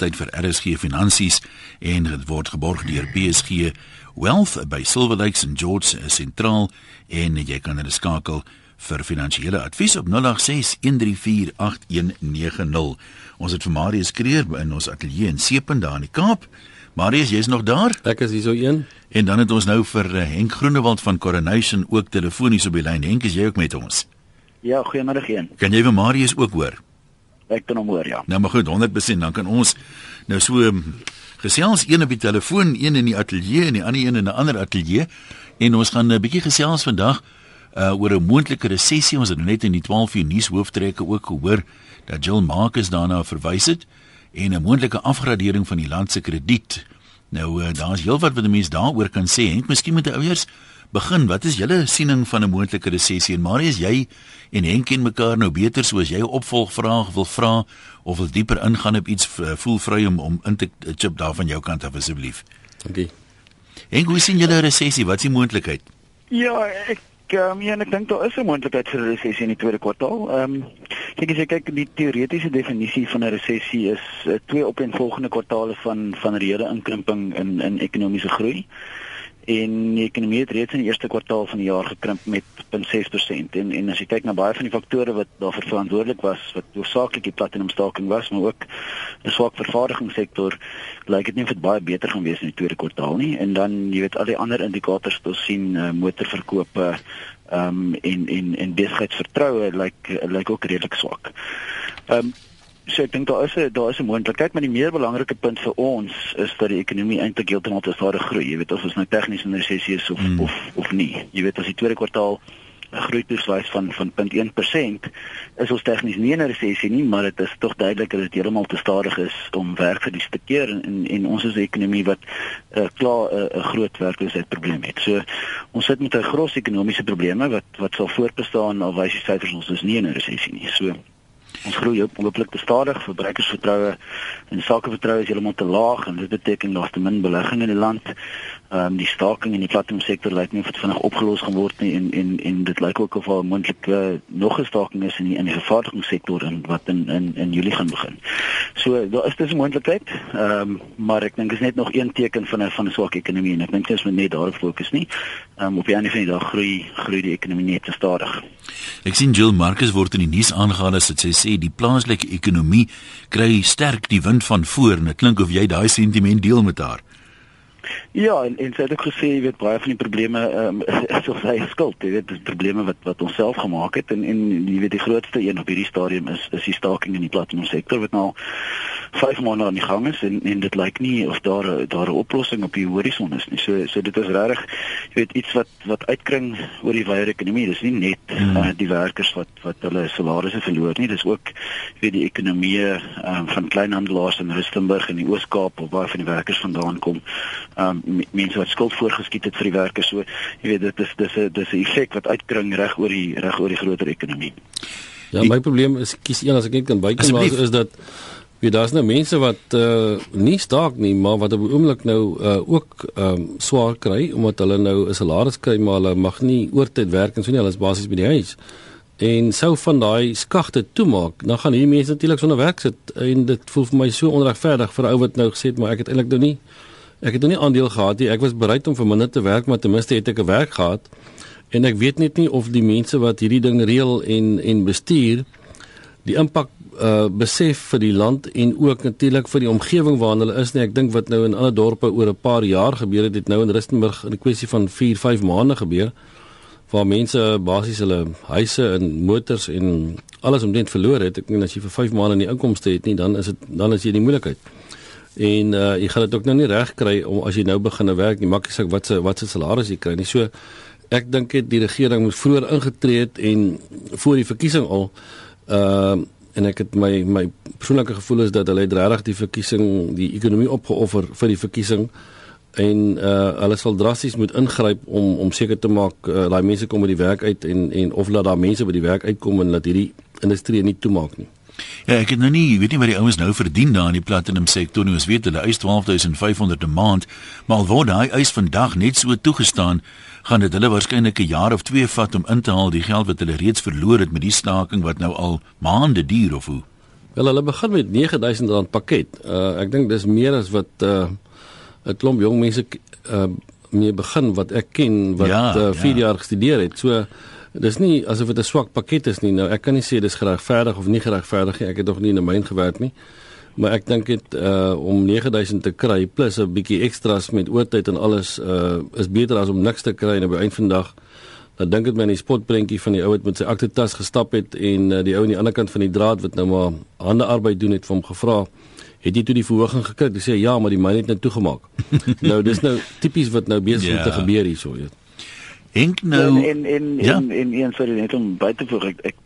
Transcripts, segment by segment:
tyd vir RSG Finansies en dit word geborg deur PSG Wealth by Silver Lakes en George Sentraal en jy kan hulle skakel vir finansiële advies op 0861348190. Ons het vir Marius Kreer in ons ateljee in Seepunt daar in die Kaap. Marius, jy's nog daar? Ek is hier so een. En dan het ons nou vir eh, Henk Groenewald van Coronation ook telefonies op die lyn. Henk, is jy ook met ons? Ja, goeiemiddag een. Kan jy vir Marius ook hoor? Ek kan hom hoor, ja. Nou maar goed, 100% dan kan ons nou so um, gesels een op die telefoon, een in die ateljee en die ander een in 'n ander ateljee en ons gaan 'n bietjie gesels vandag uh oor 'n moontlike resessie. Ons het net in die 12 uur nuus hooftrekke ook gehoor dat Jill Marcus daarna verwys het en 'n moontlike afgradering van die land se krediet. Nou uh, daar's heelwat wat mense daaroor kan sê. Ek miskien moet ouers begin. Wat is julle siening van 'n moontlike resessie? En Marius, jy en Henk ken mekaar nou beter soos jy 'n opvolgvraag wil vra of wil dieper ingaan op iets voel vry om om in te chip daar van jou kant af asseblief. Dankie. Henk, hoe sien julle 'n resessie? Wat is die moontlikheid? Ja, ek um, ja, ek dink daar is 'n moontlikheid vir 'n resessie in die tweede kwartaal. Ehm um, kyk as jy kyk die teoretiese definisie van 'n resessie is uh, twee opeenvolgende kwartale van van reële inkrimping in in ekonomiese groei en die ekonomie het reeds in die eerste kwartaal van die jaar gekrimp met 0.6% en en as jy kyk na baie van die faktore wat daarvoor verantwoordelik was wat hoofsaaklik die platinumstaking was maar ook 'n swak vervaardigingssektor lyk dit nie vir baie beter gaan wees in die tweede kwartaal nie en dan jy weet al die ander indikators wat ons sien uh, motorverkope ehm um, en en en besigheidsvertroue lyk lyk ook redelik swak. Ehm um, so ek dink daar is 'n daar is 'n moontlikheid, maar die meer belangrike punt vir ons is dat die ekonomie eintlik heeltemal te stadig groei. Jy weet of ons nou tegnies in resessie is of mm. of of nie. Jy weet as die tweede kwartaal 'n groei toewys van van 0.1% is ons tegnies nie in 'n resessie nie, maar dit is tog duidelik dat dit heeltemal te stadig is om werk vir die te keer en, en en ons is 'n ekonomie wat uh, klaar 'n uh, groot werkloosheidprobleem het. So ons sit met 'n groot ekonomiese probleme wat wat sal voortbestaan al wys die syfers ons is nie in 'n resessie nie. So Ons groei op hopelik te stadig, verbruikersvertroue en sakevertroue is heeltemal te laag en dit beteken daar's te min belegging in die land. Ehm um, die staking in die platinumsektor lyk nie of dit vinnig opgelos gaan word nie en en en dit lyk ook of daar moontlik uh, nog 'n staking is in die in die vervaardigingssektor en wat in in in Julie gaan begin. So daar is dis 'n moontlikheid. Ehm um, maar ek dink is net nog een teken van 'n van 'n swak ekonomie en ek dink ons moet net daarop fokus nie. Ehm um, op die einde van die dag groei groei die ekonomie net te stadig. Ek sien Jill Marcus word in die nuus aangehaal as dit sê die plaaslike ekonomie kry sterk die wind van voor en dit klink of jy daai sentiment deel met haar. Ja, en en sy het ook gesê jy weet baie van die probleme ehm um, is of sy skuld, jy weet die probleme wat wat ons self gemaak het en en jy weet die grootste een op hierdie stadium is is die staking in die platinum sektor wat nou 5 maande aan die gang is en en dit lyk nie of daar daar 'n oplossing op die horison is nie. So so dit is regtig jy weet iets wat wat uitkring oor die wye ekonomie. Dis nie net hmm. uh, die werkers wat wat hulle salarisse verloor nie, dis ook jy weet die ekonomie um, van kleinhandelaars in Rustenburg en die Oos-Kaap waar baie van die werkers vandaan kom. Ehm um, mense wat skuld voorgeskiet het vir die werkers. So jy weet dit is dis 'n dis 'n effek wat uitkring reg oor die reg oor die groter ekonomie. Ja, my probleem is kies een as ek net kan bykom is dat Wie daar's nou mense wat uh nie staak nie, maar wat op die oomblik nou uh ook um swaar kry omdat hulle nou 'n salaris kry maar hulle mag nie oortyd werk en so nie, hulle is basies by die huis. En sou van daai skagte toemaak, dan gaan hierdie mense natuurlik sonder werk sit en dit voel vir my so onregverdig vir 'n ou wat nou gesê het maar ek het eintlik nou nie ek het nou nie aandeel gehad nie. Ek was bereid om vir minder te werk, maar ten minste het ek 'n werk gehad. En ek weet net nie of die mense wat hierdie ding reël en en bestuur die impak uh besef vir die land en ook natuurlik vir die omgewing waarin hulle is nie. Ek dink wat nou in ander dorpe oor 'n paar jaar gebeur het, het nou in Rustenburg in 'n kwessie van 4, 5 maande gebeur waar mense basies hulle huise en motors en alles omtrent verloor het. Ek meen as jy vir 5 maande nie inkomste het nie, dan is dit dan is jy in die moeilikheid. En uh jy gaan dit ook nou nie reg kry om as jy nou begin werk nie, maak jy sê wat se wat se salaris jy kry nie. So ek dink dit die regering moet vroeër ingetree het en voor die verkiesing al uh en ek het my my persoonlike gevoel is dat hulle regtig die verkiesing die ekonomie opgeoffer vir die verkiesing en uh hulle sal drasties moet ingryp om om seker te maak uh, daai mense kom by die werk uit en en of laat daar mense by die werk uitkom en dat hierdie industrie nie toemaak nie. Ja, ek het nou nie, weet nie wat die ouens nou verdien daar in die platinum sektor nie. Ons weet hulle eis 12500 'n maand, maar al word daai eis vandag net so toegestaan, gaan dit hulle waarskynlik 'n jaar of 2 vat om in te haal die geld wat hulle reeds verloor het met die staking wat nou al maande duur of hoe. Wel hulle begin met R9000 pakket. Uh ek dink dis meer as wat uh 'n klomp jong mense uh mee begin wat ek ken wat 4 ja, uh, ja. jaar gestudeer het. So dis nie asof dit 'n swak pakket is nie. Nou ek kan nie sê dis geregverdig of nie geregverdig nie. Ek het nog nie in 'n myn gewerk nie. Maar ek dink dit uh om 9000 te kry plus 'n bietjie ekstra's met oortyd en alles uh is beter as om niks te kry en op die einde van die dag dan dink dit my aan die spotprentjie van die ou wat met sy aktetas gestap het en uh, die ou aan die ander kant van die draad wat nou maar hande arbeid doen het vir hom gevra het jy toe die verhoging gekry hy sê ja maar die myn het nou toegemaak nou dis nou tipies wat nou besig yeah. om te ja. gebeur hierso weet Ink nou in in in ja? in in in sorry net om by te voeg ek ek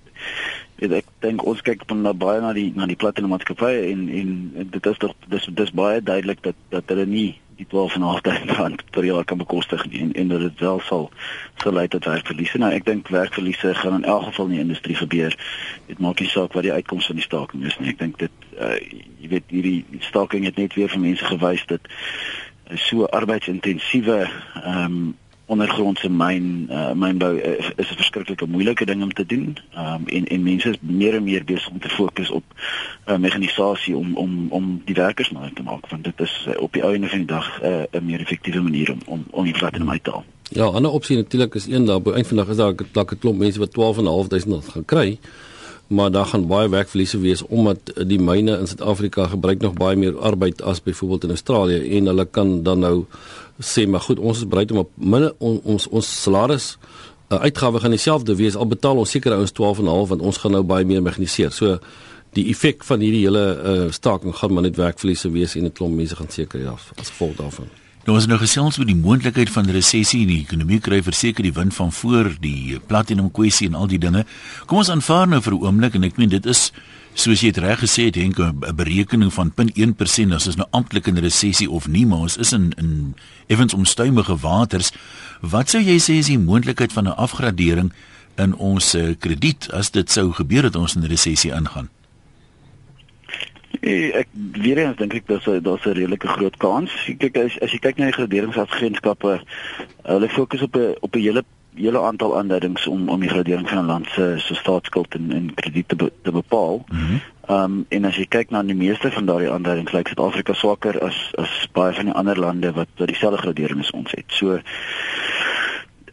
weet ek dink ons kyk van baie na die na die platinum maatskappye en en dit is tog dis dis baie duidelik dat dat hulle nie die 12.500 rand per jaar kan bekostig nie en en dat dit wel sal sal lei tot werkverliese. Nou ek dink werkverliese gaan in elk geval in die industrie gebeur. Dit maak nie saak wat die uitkoms van die staking is nie. Ek dink dit uh, jy weet hierdie staking het net weer vir mense gewys dat so arbeidsintensiewe ehm um, ondergrondse myn uh, mynbou uh, is 'n verskriklike moeilike ding om te doen. Ehm um, en en mense is meer en meer besig om te fokus op uh, mekanisasie om om om die werkers maar te maak want dit is uh, op die einde van die dag 'n uh, 'n meer effektiewe manier om om om die platinum uit te haal. Ja, 'n ander opsie natuurlik is een daar by eind van die dag is daar 'n plak 'n klomp mense wat 12.500 gaan kry. Maar daar gaan baie werkverliese wees omdat die myne in Suid-Afrika gebruik nog baie meer arbeid as byvoorbeeld in Australië en hulle kan dan nou sê maar goed, ons is bereid om op minne on, ons ons salaris uh, uitgawe gaan dieselfde wees al betaal ons seker ouens 12.5 want ons gaan nou baie meer mekaniseer. So die effek van hierdie hele uh, staking gaan maar net werkverliese wees en 'n klomp mense gaan seker ja as gevolg daarvan. Nou is nou gesels oor die moontlikheid van resessie in die ekonomie kry verseker die wind van voor die platinum kwessie en al die dinge. Kom ons aanvaar nou vir 'n oomblik en ek meen dit is soos jy dit reg gesê het Henk 'n berekening van 0.1% as is nou amptelik in resessie of nie maar ons is in in effens omstuimige waters wat sou jy sê is die moontlikheid van 'n afgradering in ons uh, krediet as dit sou gebeur dat ons in resessie ingaan ek weer eens dink ek dat daar's 'n redelike groot kans. Kyk as as jy kyk na die graderingsagentskappe, hulle fokus op 'n op 'n hele hele aantal aanduidings om om die gradering van 'n land se se staatsskuld en en krediet te, be, te bepaal. Mhm. Mm ehm um, en as jy kyk na die meeste van daardie aanduidings, lyk Suid-Afrika swakker as as baie van die ander lande wat wat dieselfde gradering as ons het. So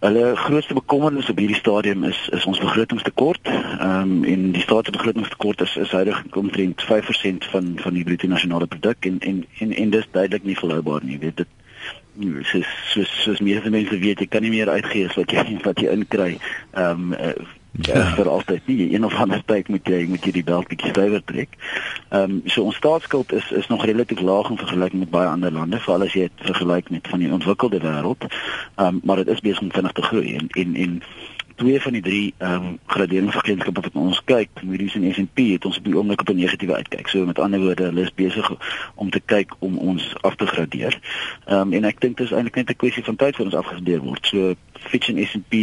Hulle grootste bekommernis op hierdie stadium is is ons begrotingstekort. Ehm um, en die staatsbegrotingstekort is is huidig omtrent 5% van van die bruto nasionale produk en en en en dis duidelik nie volhoubaar nie. Jy weet dit soos soos soos meeste mense weet jy kan nie meer uitgee as wat jy wat jy inkry. Ehm um, ja. vir altyd nie een of ander tyd moet jy moet jy die bel bietjie stywer trek. Ehm um, so ons staatsskuld is is nog relatief laag in vergelyking met baie ander lande, veral as jy dit vergelyk met van die ontwikkelde wêreld. Ehm um, maar dit is besig om vinnig te groei en en en twee van die drie ehm um, graderingsagentskappe wat ons kyk, Moody's en S&P, het ons op die oomblik op 'n negatiewe uitkyk. So met ander woorde, hulle is besig om te kyk om ons af te gradeer. Ehm um, en ek dink dit is eintlik net 'n kwessie van tyd voor ons afgegradeer word. So Fitch en S&P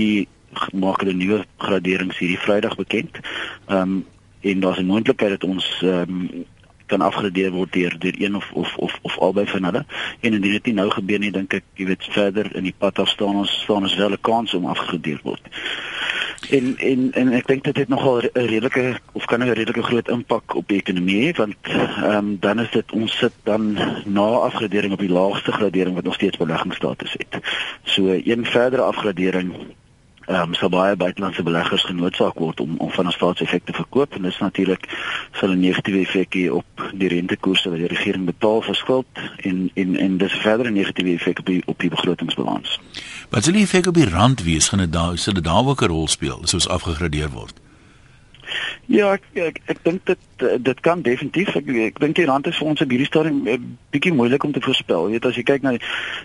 maak hulle nuwe graderings hierdie Vrydag bekend. Ehm um, en daar's 'n moontlikheid dat ons ehm um, kan afgradeer word deur deur een of of of of albei van hulle. En indien dit nie nou gebeur nie, dink ek jy weet verder in die pad af staan ons staan ons wel 'n kans om afgradeer word. En en en ek dink dit het nogal 'n redelike of kan 'n redelike groot impak op die ekonomie hê want ehm um, dan is dit ons sit dan na afgradering op die laagste gradering wat nog steeds beleggingsstatus het. So een verdere afgradering ehm um, sal baie buitelandse beleggers genoodsaak word om om van 'n staatseffek te verkoop en dit is natuurlik sal 'n negatiewe effek hê op die rentekoerse wat die regering betaal vir skuld en en en dis verder 'n negatiewe effek op die op die begrotingsbalans. Wat sal die effek op die rand wees? Gaan dit daar sal dit daar ook 'n rol speel soos afgegradeer word? Ja, ek ek, ek dink dit dit kan definitief ek, ek dink die rand is vir ons op hierdie stadium 'n bietjie moeilik om te voorspel. Jy weet as jy kyk na die,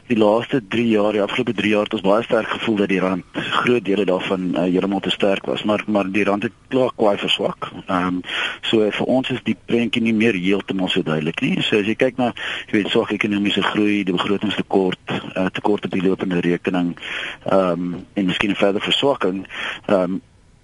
die laaste 3 jaar, die afgelope 3 jaar het ons baie sterk gevoel dat die rand groot dele daarvan uh, heeltemal te sterk was, maar maar die rand het klaar kwai verswak. Ehm um, so vir ons is die prentjie nie meer heeltemal so duidelik nie. So as jy kyk na jy weet swak ekonomiese groei, die begrotingstekort, uh, tekort op die lopende rekening, ehm um, en miskien 'n verdere verswakking, ehm um,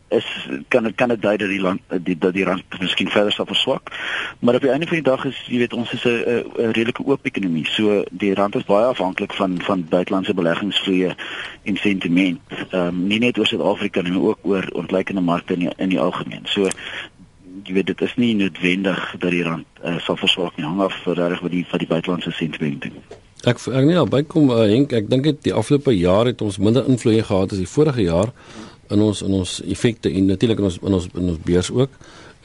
is kan dit kan dit dui dat die land die dat die rand miskien verder sal verswak. Maar op die einde van die dag is jy weet ons is 'n 'n redelike oop ekonomie. So die rand is baie afhanklik van van buitelandse beleggingsvloeye en sentiment. Ehm um, nie net oor Suid-Afrika nie, maar ook oor ontleikende markte in die, in die algemeen. So jy weet dit is nie noodwendig dat die rand uh, sal verswak nie hang af reg wat die van die buitelandse sentimente ek ek nee bykom uh, Henk ek dink dit die afgelope jaar het ons minder invloed gehad as die vorige jaar in ons in ons effekte en natuurlik in ons in ons in ons beurs ook.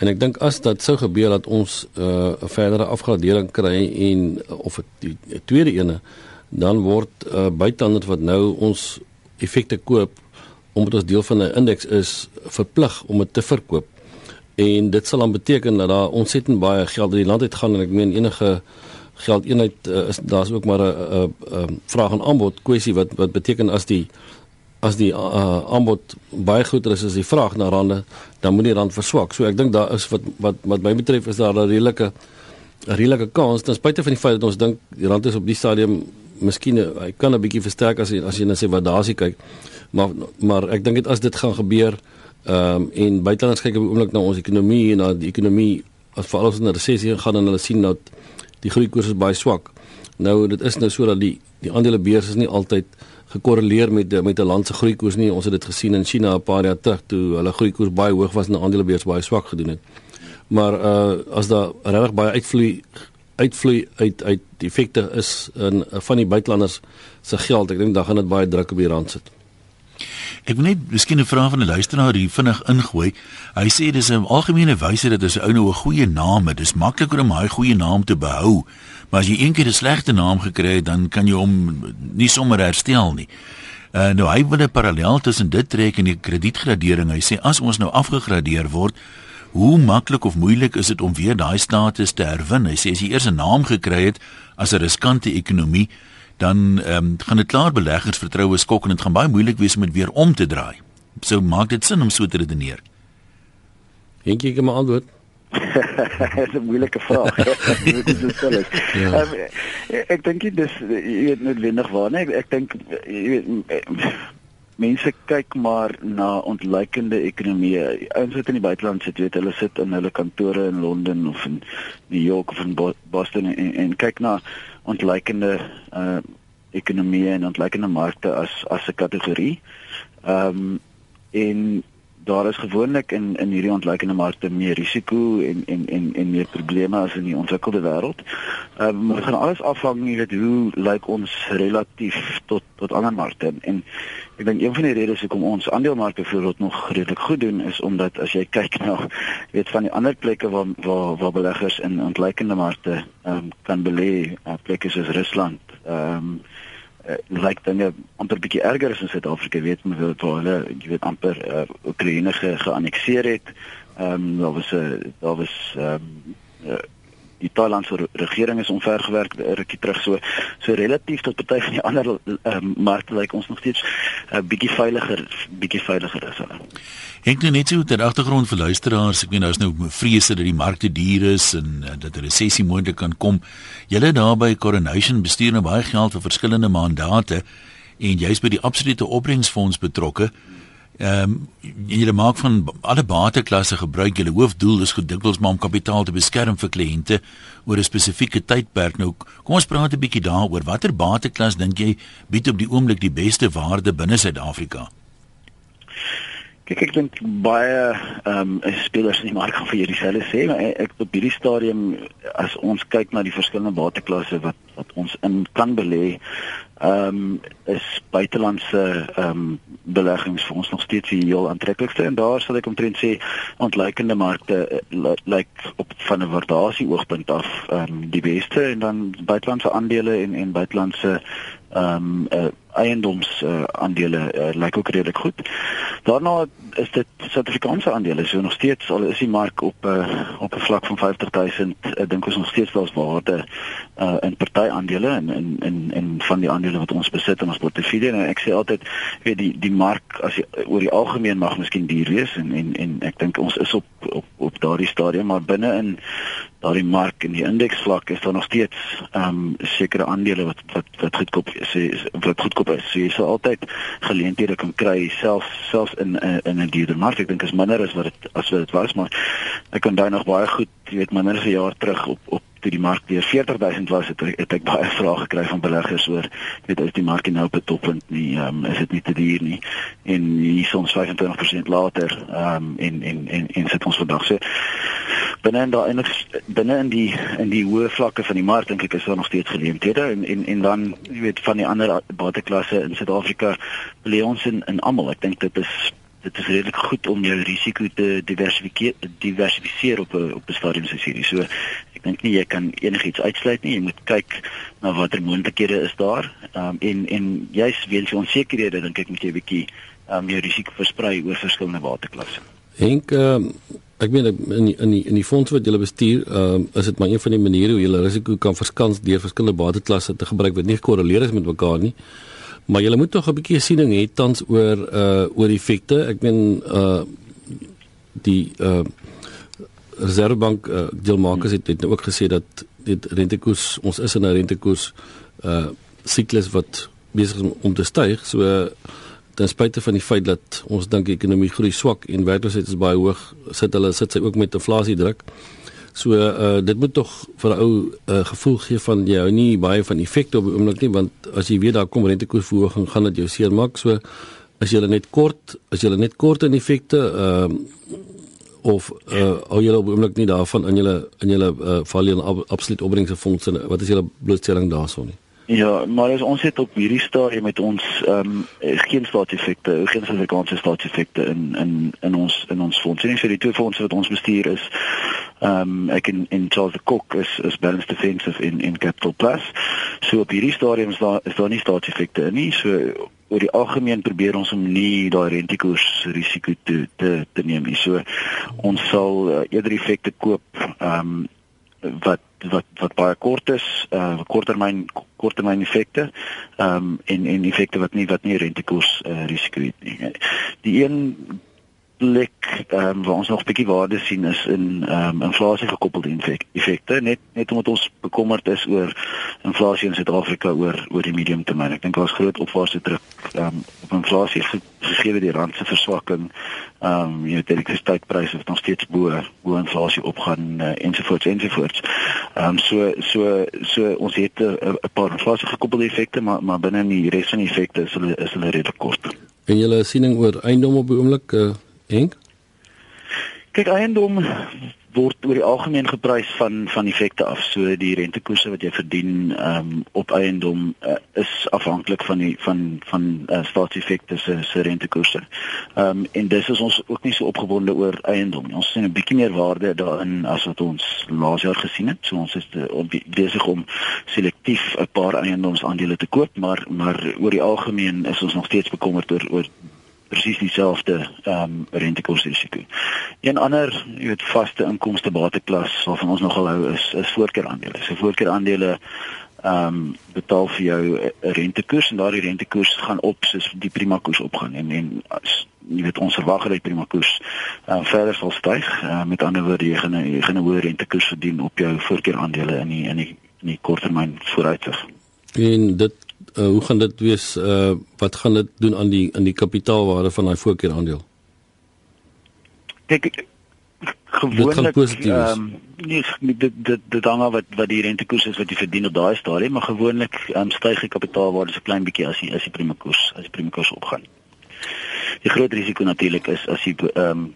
En ek dink as dit sou gebeur dat ons uh, 'n uh, verdere afgradering kry en of die, die tweede ene dan word uh, buitelanders wat nou ons effekte koop omdat ons deel van 'n indeks is verplig om dit te verkoop. En dit sal dan beteken dat daar ontsettend baie geld in die land uitgaan en ek meen enige geld eenheid uh, is daar's ook maar 'n 'n vraag en aanbod kwessie wat wat beteken as die as die uh, aanbod baie groter is as die vraag na rande dan moet die rand verswak. So ek dink daar is wat wat wat my betref is daar 'n redelike 'n redelike kans ten spyte van die feit dat ons dink die rand is op die stadium miskien hy kan 'n bietjie versterk as jy as jy na sy waardasie kyk. Maar maar ek dink dit as dit gaan gebeur ehm um, en buitelanders kyk op die oomblik na ons ekonomie en na die ekonomie as veral as 'n resessie gaan en hulle sien dat die groeikoers is baie swak. Nou dit is nou so dat die die aandelebeurs is nie altyd gekorreleer met met 'n land se groeikoers nie. Ons het dit gesien in China 'n paar jaar terug toe hulle groeikoers baie hoog was en die aandelebeurs baie swak gedoen het. Maar uh as daar regtig baie uitvloei uitvloei uit uit effekte is in van die buitelanders se geld, ek dink dan gaan dit baie druk op die rand sit. Ek wil net miskien 'n vraag van 'n luisteraar hier vinnig ingooi. Hy sê dis 'n algemene wyse dat as 'n ou nou 'n goeie naam het, dis makliker om hy goeie naam te behou. Maar as jy eendag 'n slegte naam gekry het, dan kan jy hom nie sommer herstel nie. Uh, nou hy wil 'n parallel tussen dit trek en die kredietgradering. Hy sê as ons nou afgegradeer word, hoe maklik of moeilik is dit om weer daai status te herwin? Hy sê as jy eers 'n naam gekry het as 'n riskante ekonomie, dan ehm um, gaan dit klaar beleggers vertroue skok en dit gaan baie moeilik wees om dit weer om te draai. So maak dit sin om so te redeneer. Dink jy ek moet antwoord? Dit is 'n moeilike vraag. Dit is so stellig. Ja. Um, ek dink dit is jy weet noodwendig waar, nee, ek, ek dink jy weet mense kyk maar na ontleikende ekonomieë. Ouens wat in die buiteland sit, weet hulle sit in hulle kantore in Londen of in New York of in Boston en, en kyk na ontleikende uh ekonomieë en ontleikende markte as as 'n kategorie. Ehm um, en daar is gewoonlik in in hierdie ontleikende markte meer risiko en en en en meer probleme as in die ontwikkelde wêreld. Ehm um, maar gaan alles afhang jy weet hoe lyk ons relatief tot tot ander markte en, en ek dink een van die redes hoekom ons aandelemark byvoorbeeld nog redelik goed doen is omdat as jy kyk na weet van die ander plekke waar waar waar beleggers in ontleikende markte ehm um, kan belê, uh, plekke soos Rusland, ehm um, uh, lyk dinge amper bietjie erger as in Suid-Afrika weet men wil waar hulle jy weet amper uh, Oekraïne ge, geannexeer het. Ehm um, daar was 'n daar was ehm um, uh, die Thailandse regering is omvergewerk rukkie terug so so relatief tot party van die ander um, markte lyk ons nog steeds 'n uh, bietjie veiliger bietjie veiliger is hulle. Ek dink net so ter agtergrond vir luisteraars, ek meen nou is nou vrese dat die markte duur is en uh, dat 'n resessie moontlik kan kom. Julle daar by Coronation bestuur nou baie geld vir verskillende mandate en jy's by die absolute opbrengsfonds betrokke. Ehm um, julle maak van alle bateklasse gebruik. Julle hoofdoel is gedikwels maar om kapitaal te beskerm vir kliënte oor 'n spesifieke tydperk. Nou kom ons praat 'n bietjie daaroor. Watter bateklas dink jy bied op die oomblik die beste waarde binne Suid-Afrika? Kyk ek dink baie ehm um, spelers in die mark gaan vir hierdie selle sê, maar ek op hierdie stadium as ons kyk na die verskillende waterklasse wat wat ons in kan belê, ehm um, is buitelandse ehm um, beleggings vir ons nog steeds die heel aantreklikste. En daar sal ek omtrent sê ontleikende markte uh, lyk like op van 'n waardasie oogpunt af ehm um, die beste. En dan buitelandse aandele en en buitelandse ehm um, uh, eiendoms uh, aandele uh, lyk ook redelik goed. Daarna is dit Suid-Afrikaanse aandele so nog steeds al is die mark op uh, op 'n vlak van 50000 ek dink ons nog steeds daar's waarde uh, in party aandele en in in in van die aandele wat ons besit in ons portefeulje en ek sê altyd weet die die mark as jy, oor die algemeen mag miskien duur wees en en en ek dink ons is op op op daardie stadium maar binne in daardie mark en die indeksvlak is daar nog steeds ehm um, sekere aandele wat wat wat goedkoop is wat goedkoop is. So jy sal altyd geleenthede kan kry selfs selfs in in 'n duurder mark. Ek dink is minder as wat dit as wat dit was, maar ek kan daai nog baie goed, jy weet, minder as 'n jaar terug op op toe die mark weer 40000 was het, het ek baie vrae gekry van beleggers oor weet is die mark nou op 'n toppunt nie um, is dit nie te duur nie? En hier soms 25% later um, en en en en sit ons vandag. So binne in daai binne in die in die hoë vlakke van die mark dink ek is daar nog steeds geleenthede. En en en dan jy weet van die ander bateklasse in Suid-Afrika lê ons in in almal. Ek dink dit is dit is redelik goed om jou risiko te diversifiseer diversifiseer op 'n op 'n stadium soos hierdie. So ek dink nie jy kan enigiets uitsluit nie. Jy moet kyk na watter moontlikhede is daar. Ehm um, en en jy's weens die onsekerhede dink ek moet jy 'n bietjie ehm um, jou risiko versprei oor verskillende waterklasse. Henk ehm um, ek meen in die, in die in die fonds wat jy bestuur, ehm um, is dit maar een van die maniere hoe jy risiko kan verskans deur verskillende waterklasse te gebruik wat nie gekorreleer is met mekaar nie. Maar jy moet tog 'n bietjie siening hê tans oor uh oor effekte. Ek meen uh die uh Reservebank uh, Jill Marcus het, het ook gesê dat dit rentekoers ons is in 'n rentekoers uh siklus wat besig is om te styg. So uh, ten spyte van die feit dat ons dink die ekonomie groei swak en werkloosheid is baie hoog, sit hulle sit sy ook met inflasie druk. So uh dit moet tog vir 'n ou 'n uh, gevoel gee van jy hou nie baie van effekte op die oomblik nie want as jy weet daar kom rentekoersverhoging gaan dit jou seermaak. So as jy net kort, as jy net kort in effekte uh of uh hou jy op die oomblik nie daarvan in julle in julle uh val jy in absoluut opbringse fondse wat is julle blootstelling daarso nie? Ja, maar as ons het op hierdie stadium met ons ehm um, geen staatseffekte, geen Suid-Afrikaanse staatseffekte in in in ons in ons fondse nie. So die twee fondse wat ons bestuur is ehm um, ek en en Charles de Kok is is Balance Defensive in in Capital Plus. So op hierdie stadium is daar is daar nie staatseffekte nie. So oor die algemeen probeer ons om nie daai rentekoers risiko te te te neem nie. So ons sal uh, eerder effekte koop ehm um, wat wat wat baie kort is, uh korttermyn korttermyn effekte, ehm um, en en effekte wat nie wat nie rentekoers uh, risiko het nie. Die een plek ehm um, waar ons nog bietjie waarde sien is in ehm um, inflasie gekoppelde effekte net net omdat ons bekommerd is oor inflasie in Suid-Afrika oor oor die medium termyn. Ek dink daar's groot opwaartse druk ehm um, op inflasie gegee die rand se verswakking. Ehm um, jy weet elektrisiteitspryse wat nog steeds bo bo inflasie opgaan uh, ensovoorts ensovoorts. Ehm um, so so so ons het 'n paar inflasie gekoppelde effekte maar maar binne die res van die effekte is hulle is hulle redelik kort. En julle siening oor eiendom op die oomblik uh Henk? Kyk, eiendom word oor die algemeen geprys van van effekte af. So die rentekoerse wat jy verdien um, op eiendom uh, is afhanklik van die van van uh, staatseffekte se se rentekoerse. Ehm um, en dis is ons ook nie so opgewonde oor eiendom nie. Ons sien 'n bietjie meer waarde daarin as wat ons laas jaar gesien het. So ons is besig om selektief 'n paar eiendomsaandele te koop, maar maar oor die algemeen is ons nog steeds bekommerd oor oor presies dieselfde ehm um, rentekoersrisiko. Een ander, jy weet, vaste inkomste bateklas waarvan ons nogal hou is is voorkeuraandele. So voorkeuraandele ehm um, betaal vir jou 'n rentekoers en daardie rentekoers gaan op soos die prima koers opgaan en en as, jy weet ons verwag dat prima koers uh, verder sal styg. Uh, met ander woorde, jy gaan jy gaan 'n hoë rentekoers verdien op jou voorkeuraandele in die in die in die korttermyn vooruitsig. En dit uh, hoe gaan dit wees uh, wat gaan dit doen aan die aan die kapitaalwaarde van daai voorkeur aandeel? Kyk gewoonlik ehm um, nie dit dit dit hang af wat wat die rentekoers is wat jy verdien op daai stadium maar gewoonlik um, styg die kapitaalwaarde so klein bietjie as die as die prime koers as die prime koers opgaan. Die groot risiko natuurlik is as die ehm um,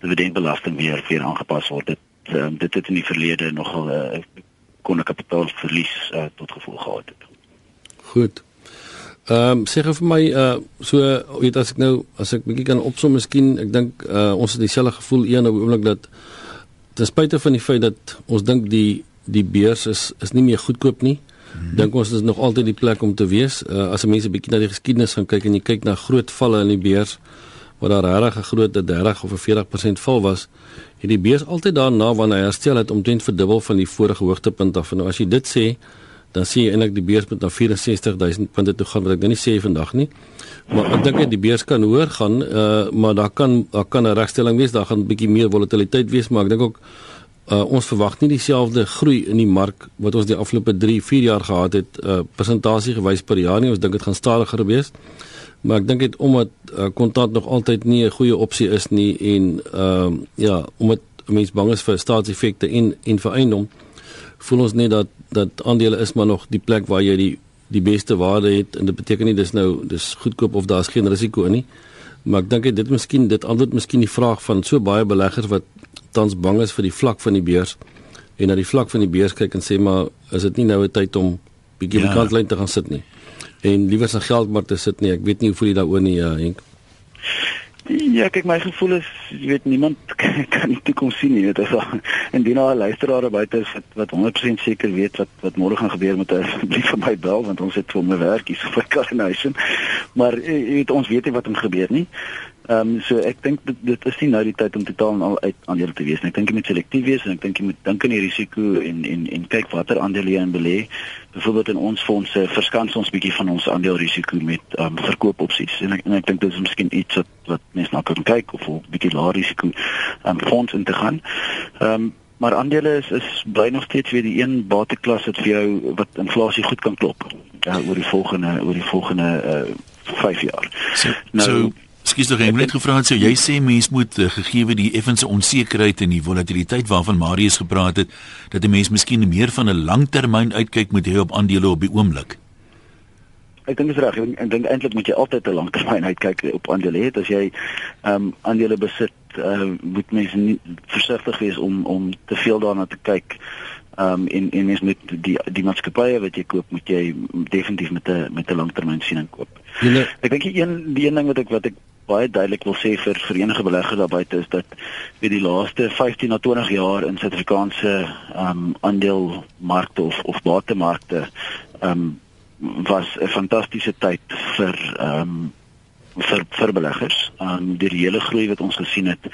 dividendbelasting weer weer aangepas word. Dit um, dit het in die verlede nogal 'n uh, kon 'n kapitaalverlies uh, tot gevolg gehad het. Goed. Ehm um, sê gou vir my uh so weet as ek nou as ek bietjie kan opsom miskien ek dink uh ons het dieselfde gevoel een op oomblik dat ten spyte van die feit dat ons dink die die beurs is is nie meer goedkoop nie. Hmm. Dink ons is nog altyd die plek om te wees. Uh as mense bietjie na die geskiedenis gaan kyk en jy kyk na groot valle in die beurs waar daar regtig 'n groot 30 of 40% val was, het die beurs altyd daarna wanneer hy herstel het omtrent verdubbel van die vorige hoogtepunt af. Nou as jy dit sê, dan sien jy eintlik die beurs met na 64000 punte toe gaan wat ek nou nie sê vandag nie. Maar ek dink die beurs kan hoër gaan, uh, maar daar kan daar kan 'n regstelling wees, daar gaan 'n bietjie meer volatiliteit wees, maar ek dink ook uh, ons verwag nie dieselfde groei in die mark wat ons die afgelope 3, 4 jaar gehad het uh, persentasie gewys per jaar nie. Ons dink dit gaan stadiger wees. Maar ek dink dit omdat uh, kontant nog altyd nie 'n goeie opsie is nie en ehm uh, ja, omdat mense bang is vir staatseffekte en en vir eiendom voel ons net dat dat aandele is maar nog die plek waar jy die die beste waarde het. En dit beteken nie dis nou dis goedkoop of daar's geen risiko nie. Maar ek dink dit miskien dit antwoord miskien die vraag van so baie beleggers wat tans bang is vir die vlak van die beurs. En na die vlak van die beurs kyk en sê maar is dit nie nou 'n tyd om bietjie ja. die kantlyn te gaan sit nie? En liewer sy geld maar te sit nie. Ek weet nie hoe voel jy daaroor nie uh, Henk Ja, kyk my gevoel is jy weet niemand kan die toekoms sien nie. Dit is al indien al luisteraars buite is wat wat 100% seker weet wat wat môre gaan gebeur met asseblief vir my bel want ons het vir my werkies vir Carnation. Maar jy weet ons weet nie wat gaan gebeur nie. Ehm um, so ek dink dit, dit is nie nou die tyd om totaal en al uit aandele te wees nie. Ek dink jy moet selektief wees en ek dink jy moet dink aan die risiko en en en kyk watter aandele jy in belê. Byvoorbeeld in ons fondse verskans ons bietjie van ons aandelerisiko met ehm um, verkoopopsies. En ek en ek dink dit is miskien iets wat wat mense na kan kyk of 'n bietjie laer risiko ehm um, fonds in te gaan. Ehm um, maar aandele is is bly nog steeds weer die een bateklas wat vir jou wat inflasie goed kan klop. Ja, oor die volgende oor die volgende uh, 5 jaar. So, nou so Skus tog ek net gevra het sou jy sê mens moet uh, gegee die effense onsekerheid en die volatiliteit waarvan Marius gepraat het dat 'n mens miskien meer van 'n langtermyn uitkyk moet hê op aandele op die oomblik. Ek dink dis reg. Ek dink eintlik moet jy altyd 'n langtermyn uitkyk op aandele hê as jy ehm um, aandele besit, uh, moet mens nie versigtig wees om om te veel daarna te kyk. Ehm um, en en mens moet die die maatskappye wat jy koop, moet jy definitief met 'n met 'n langtermyn siening koop. Ja, ek dink die een die een ding wat ek wat ek baie duidelik wil sê vir verenigde beleggers daar buite is dat vir die laaste 15 na 20 jaar in Suid-Afrikaanse ehm um, aandelemarkte of of batemarkte ehm um, was 'n fantastiese tyd vir ehm um, vir vir beleggers. Ehm um, die reële groei wat ons gesien het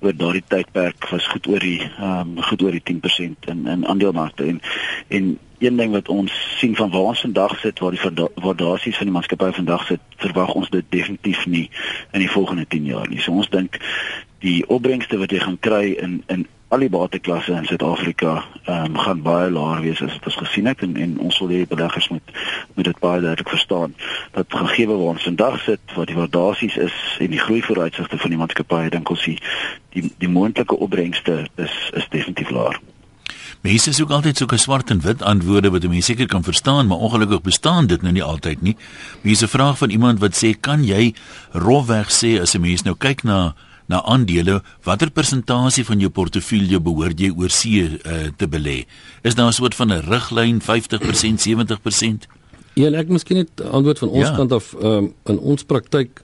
oor daardie tydperk was goed oor die ehm um, goed oor die 10% in in aandelemarkte en en een ding wat ons sien van waar ons vandag sit waar die waardasies van die maatskappy vandag sit verwag ons dit definitief nie in die volgende 10 jaar nie. So ons dink die opbrengste wat jy gaan kry in in al die bateklasse in Suid-Afrika ehm um, gaan baie laer wees as wat ons gesien het en en ons wil hê beleggers moet moet dit baie duidelik verstaan dat gegee waar ons vandag sit wat die waardasies is en die groei vooruitsigte van die maatskappy dink ons die die, die moontlike opbrengste is is definitief laer. Mense soek altyd so 'n swart en wit antwoorde wat mense seker kan verstaan, maar ongelukkig bestaan dit nou nie altyd nie. Mense vra van iemand wat sê, "Kan jy rofweg sê as 'n mens nou kyk na na aandele, watter persentasie van jou portefeulje behoort jy oor see uh, te belê? Is daar 'n soort van 'n riglyn 50%, 70%? Ja, ek miskien net antwoord van ons ja. kant af um, in ons praktyk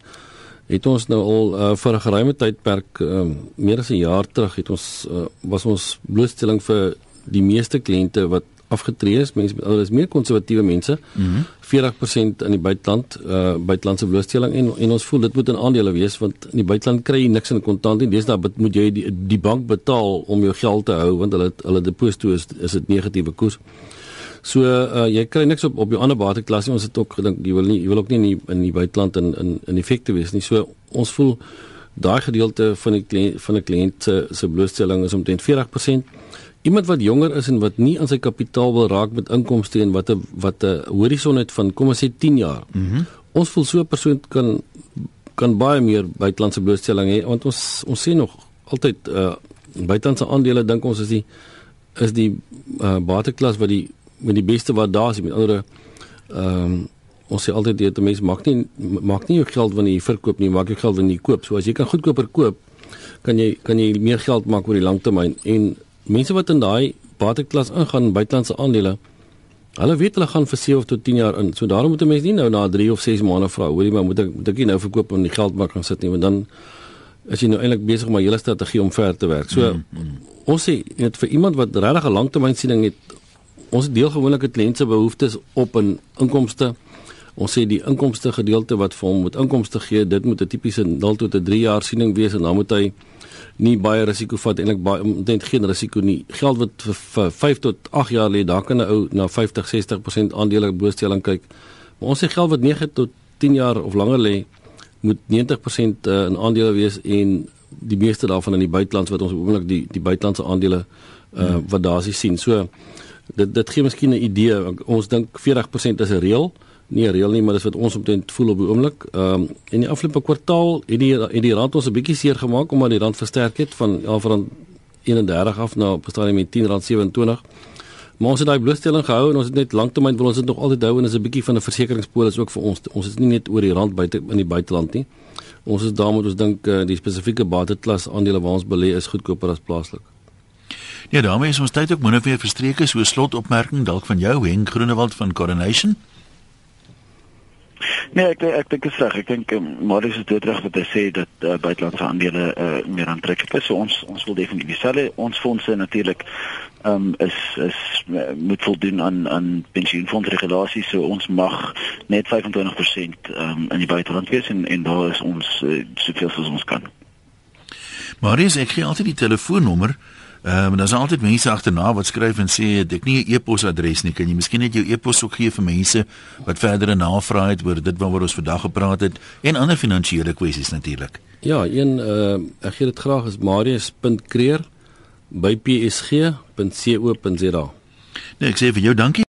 het ons nou al uh, vir 'n geruime tydperk um, meer as 'n jaar terug het ons uh, was ons blootstelling vir die meeste kliënte wat afgetree is, mense met ouers meer konservatiewe mense. Mm 40% in die buiteland, uh buitelandse blootstelling en en ons voel dit moet 'n aandele wees want in die buiteland kry jy niks in kontant nie. Deesdae moet jy die, die bank betaal om jou geld te hou want hulle hulle deposito is is dit negatiewe koers. So uh jy kry niks op op jou ander bateklasse. Ons het ook gedink jy wil nie jy wil ook nie in die, in die buiteland in in in effekte wees nie. So ons voel daai gedeelte van die kliënt van 'n kliënt se se blootstelling is omtrent 40% iemand wat jonger is en wat nie aan sy kapitaal wil raak met inkomste en wat 'n wat 'n horison het van kom ons sê 10 jaar. Mm ons voel so 'n persoon kan kan baie meer buitelandse blootstelling hê want ons ons sien nog altyd uh buitelandse aandele dink ons is die is die uh bateklas wat die met die beste wat daar is met ander ehm um, ons sê altyd dit mense maak nie maak nie jou geld wanneer jy verkoop nie maak jou geld wanneer jy koop. So as jy kan goedkoper koop kan jy kan jy meer geld maak oor die lang termyn. En mense wat in daai bateklas ingaan buitelandse aandele hulle weet hulle gaan vir 7 tot 10 jaar in. So daarom moet 'n mens nie nou na 3 of 6 maande vra, hoorie maar moet ek moet ek nie nou verkoop om die geld maar kan sit nie, want dan as jy nou eintlik besig om 'n hele strategie om ver te werk. So mm -hmm. ons sê net vir iemand wat regtig 'n langtermynsiening het, ons deel gewoonlik het kliënte behoeftes op in inkomste. Ons sê die inkomste gedeelte wat vir hom moet inkomste gee, dit moet 'n tipiese 0 tot 'n 3 jaar siening wees en dan moet hy nie baie risiko vat eintlik baie omtrent geen risiko nie. Geld wat vir, vir 5 tot 8 jaar lê, daar kan 'n ou na 50, 60% aandele blootstelling kyk. Maar ons sê geld wat 9 tot 10 jaar of langer lê, moet 90% uh, in aandele wees en die meeste daarvan in die buiteland wat ons oomblik die die buitelandse aandele uh hmm. wat daar is sien. So dit dit gee miskien 'n idee. Ons dink 40% is 'n reël. Nie 'n reël nie, maar dis wat ons omtrent voel op die oomblik. Ehm um, in die afgelope kwartaal het die het die rand ons 'n bietjie seer gemaak omdat die rand versterk het van ja van 31 af na op stadium met 10 rand 27. Maar ons het daai blootstelling gehou en ons het net lanktermyn wil ons dit nog altyd hou en is 'n bietjie van 'n versekeringspolis ook vir ons. Ons is nie net oor die rand buite in die buiteland nie. Ons is daarmee ons dink uh, die spesifieke bateklas aandele waar ons belê is goedkoper as plaaslik. Ja, daarmee is ons tyd ook minder weer verstreke so slotopmerking dalk van jou Henk Groenewald van Coronation. Nee, ek ek dink dit is reg. Ek dink um, Marius is dit reg wat hy sê dat uh, buitelandse aandele uh, meer aantreklik is. So ons ons wil definitief dieselfde. Ons fondse natuurlik ehm um, is is uh, moet voldoen aan aan pensioenfondsregulasies. So ons mag net 25% ehm um, in die buiteland wees en en daar is ons uh, soveel as ons kan. Marius, ek gee altyd die telefoonnommer Ehm um, daar's altyd mense agterna wat skryf en sê ek nie 'n e-posadres nie. Kan jy miskien net jou e-pos ook gee vir mense wat verdere navrae het oor dit waaroor ons vandag gepraat het en ander finansiële kwessies natuurlik. Ja, een ehm uh, ek gee dit graag is marius.kreer by psg.co.za. Nee, ek sê vir jou dankie.